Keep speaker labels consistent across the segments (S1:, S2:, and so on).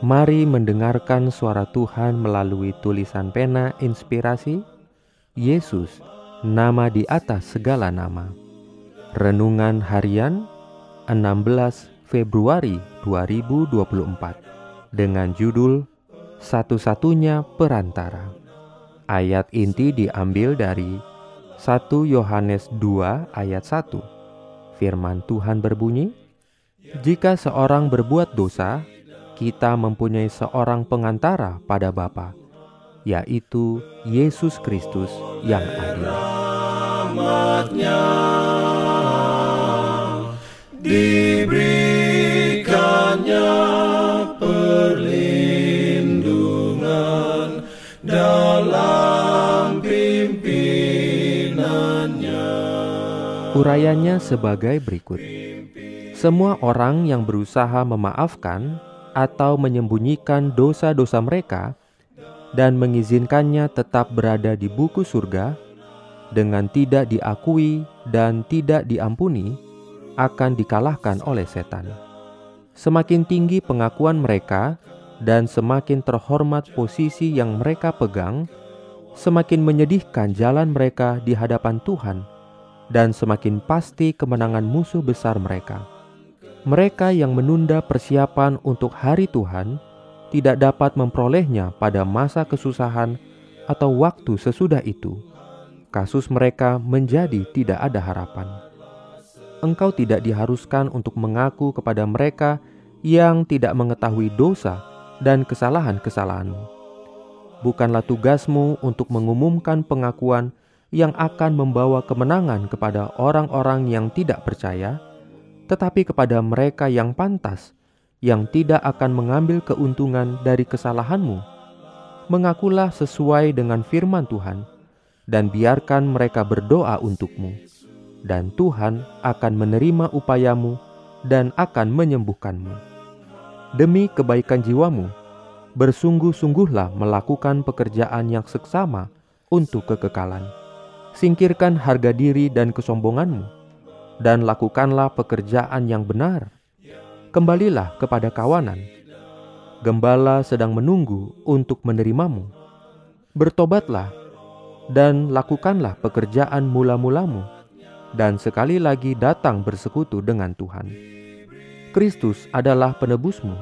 S1: Mari mendengarkan suara Tuhan melalui tulisan pena inspirasi Yesus, nama di atas segala nama. Renungan harian 16 Februari 2024 dengan judul Satu-satunya Perantara. Ayat inti diambil dari 1 Yohanes 2 ayat 1. Firman Tuhan berbunyi, "Jika seorang berbuat dosa, kita mempunyai seorang pengantara pada Bapa, yaitu Yesus Kristus yang adil.
S2: Diberikannya perlindungan dalam pimpinannya.
S1: Urayanya sebagai berikut. Semua orang yang berusaha memaafkan atau menyembunyikan dosa-dosa mereka dan mengizinkannya tetap berada di buku surga dengan tidak diakui dan tidak diampuni akan dikalahkan oleh setan. Semakin tinggi pengakuan mereka dan semakin terhormat posisi yang mereka pegang, semakin menyedihkan jalan mereka di hadapan Tuhan dan semakin pasti kemenangan musuh besar mereka. Mereka yang menunda persiapan untuk hari Tuhan tidak dapat memperolehnya pada masa kesusahan atau waktu sesudah itu. Kasus mereka menjadi tidak ada harapan. Engkau tidak diharuskan untuk mengaku kepada mereka yang tidak mengetahui dosa dan kesalahan-kesalahanmu. Bukanlah tugasmu untuk mengumumkan pengakuan yang akan membawa kemenangan kepada orang-orang yang tidak percaya tetapi kepada mereka yang pantas, yang tidak akan mengambil keuntungan dari kesalahanmu. Mengakulah sesuai dengan firman Tuhan, dan biarkan mereka berdoa untukmu, dan Tuhan akan menerima upayamu dan akan menyembuhkanmu. Demi kebaikan jiwamu, bersungguh-sungguhlah melakukan pekerjaan yang seksama untuk kekekalan. Singkirkan harga diri dan kesombonganmu dan lakukanlah pekerjaan yang benar. Kembalilah kepada kawanan. Gembala sedang menunggu untuk menerimamu. Bertobatlah dan lakukanlah pekerjaan mula-mulamu, dan sekali lagi datang bersekutu dengan Tuhan. Kristus adalah penebusmu.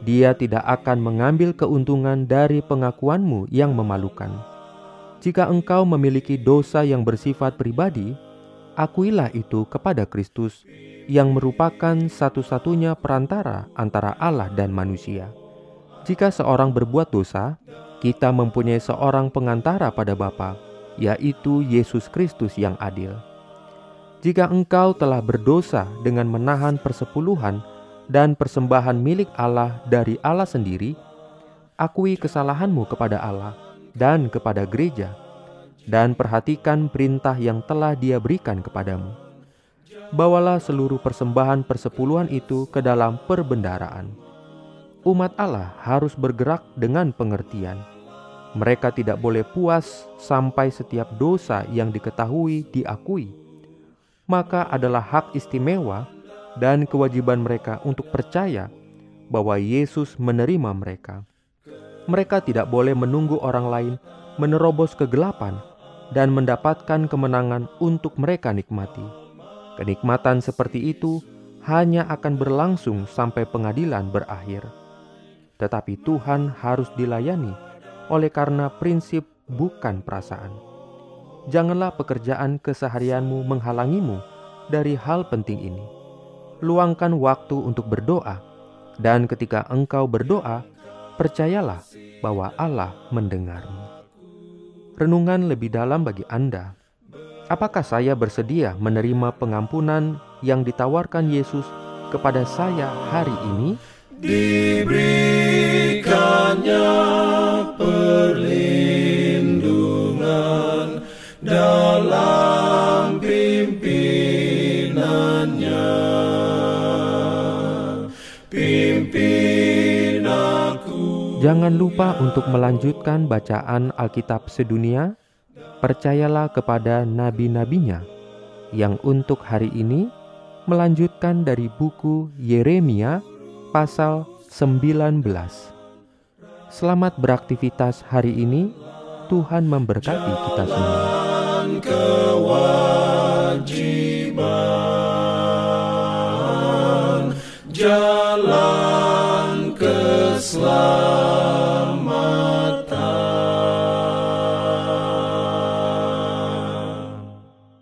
S1: Dia tidak akan mengambil keuntungan dari pengakuanmu yang memalukan. Jika engkau memiliki dosa yang bersifat pribadi, akuilah itu kepada Kristus yang merupakan satu-satunya perantara antara Allah dan manusia. Jika seorang berbuat dosa, kita mempunyai seorang pengantara pada Bapa, yaitu Yesus Kristus yang adil. Jika engkau telah berdosa dengan menahan persepuluhan dan persembahan milik Allah dari Allah sendiri, akui kesalahanmu kepada Allah dan kepada gereja dan perhatikan perintah yang telah Dia berikan kepadamu. Bawalah seluruh persembahan persepuluhan itu ke dalam perbendaraan. Umat Allah harus bergerak dengan pengertian. Mereka tidak boleh puas sampai setiap dosa yang diketahui diakui. Maka adalah hak istimewa dan kewajiban mereka untuk percaya bahwa Yesus menerima mereka. Mereka tidak boleh menunggu orang lain menerobos kegelapan dan mendapatkan kemenangan untuk mereka nikmati. Kenikmatan seperti itu hanya akan berlangsung sampai pengadilan berakhir. Tetapi Tuhan harus dilayani oleh karena prinsip bukan perasaan. Janganlah pekerjaan keseharianmu menghalangimu dari hal penting ini. Luangkan waktu untuk berdoa, dan ketika engkau berdoa, percayalah bahwa Allah mendengarmu renungan lebih dalam bagi Anda. Apakah saya bersedia menerima pengampunan yang ditawarkan Yesus kepada saya hari ini?
S2: Diberikannya perlindungan dalam pimpinannya.
S1: Jangan lupa untuk melanjutkan bacaan Alkitab sedunia. Percayalah kepada nabi-nabinya yang untuk hari ini melanjutkan dari buku Yeremia pasal 19. Selamat beraktivitas hari ini. Tuhan memberkati kita semua.
S2: Jalan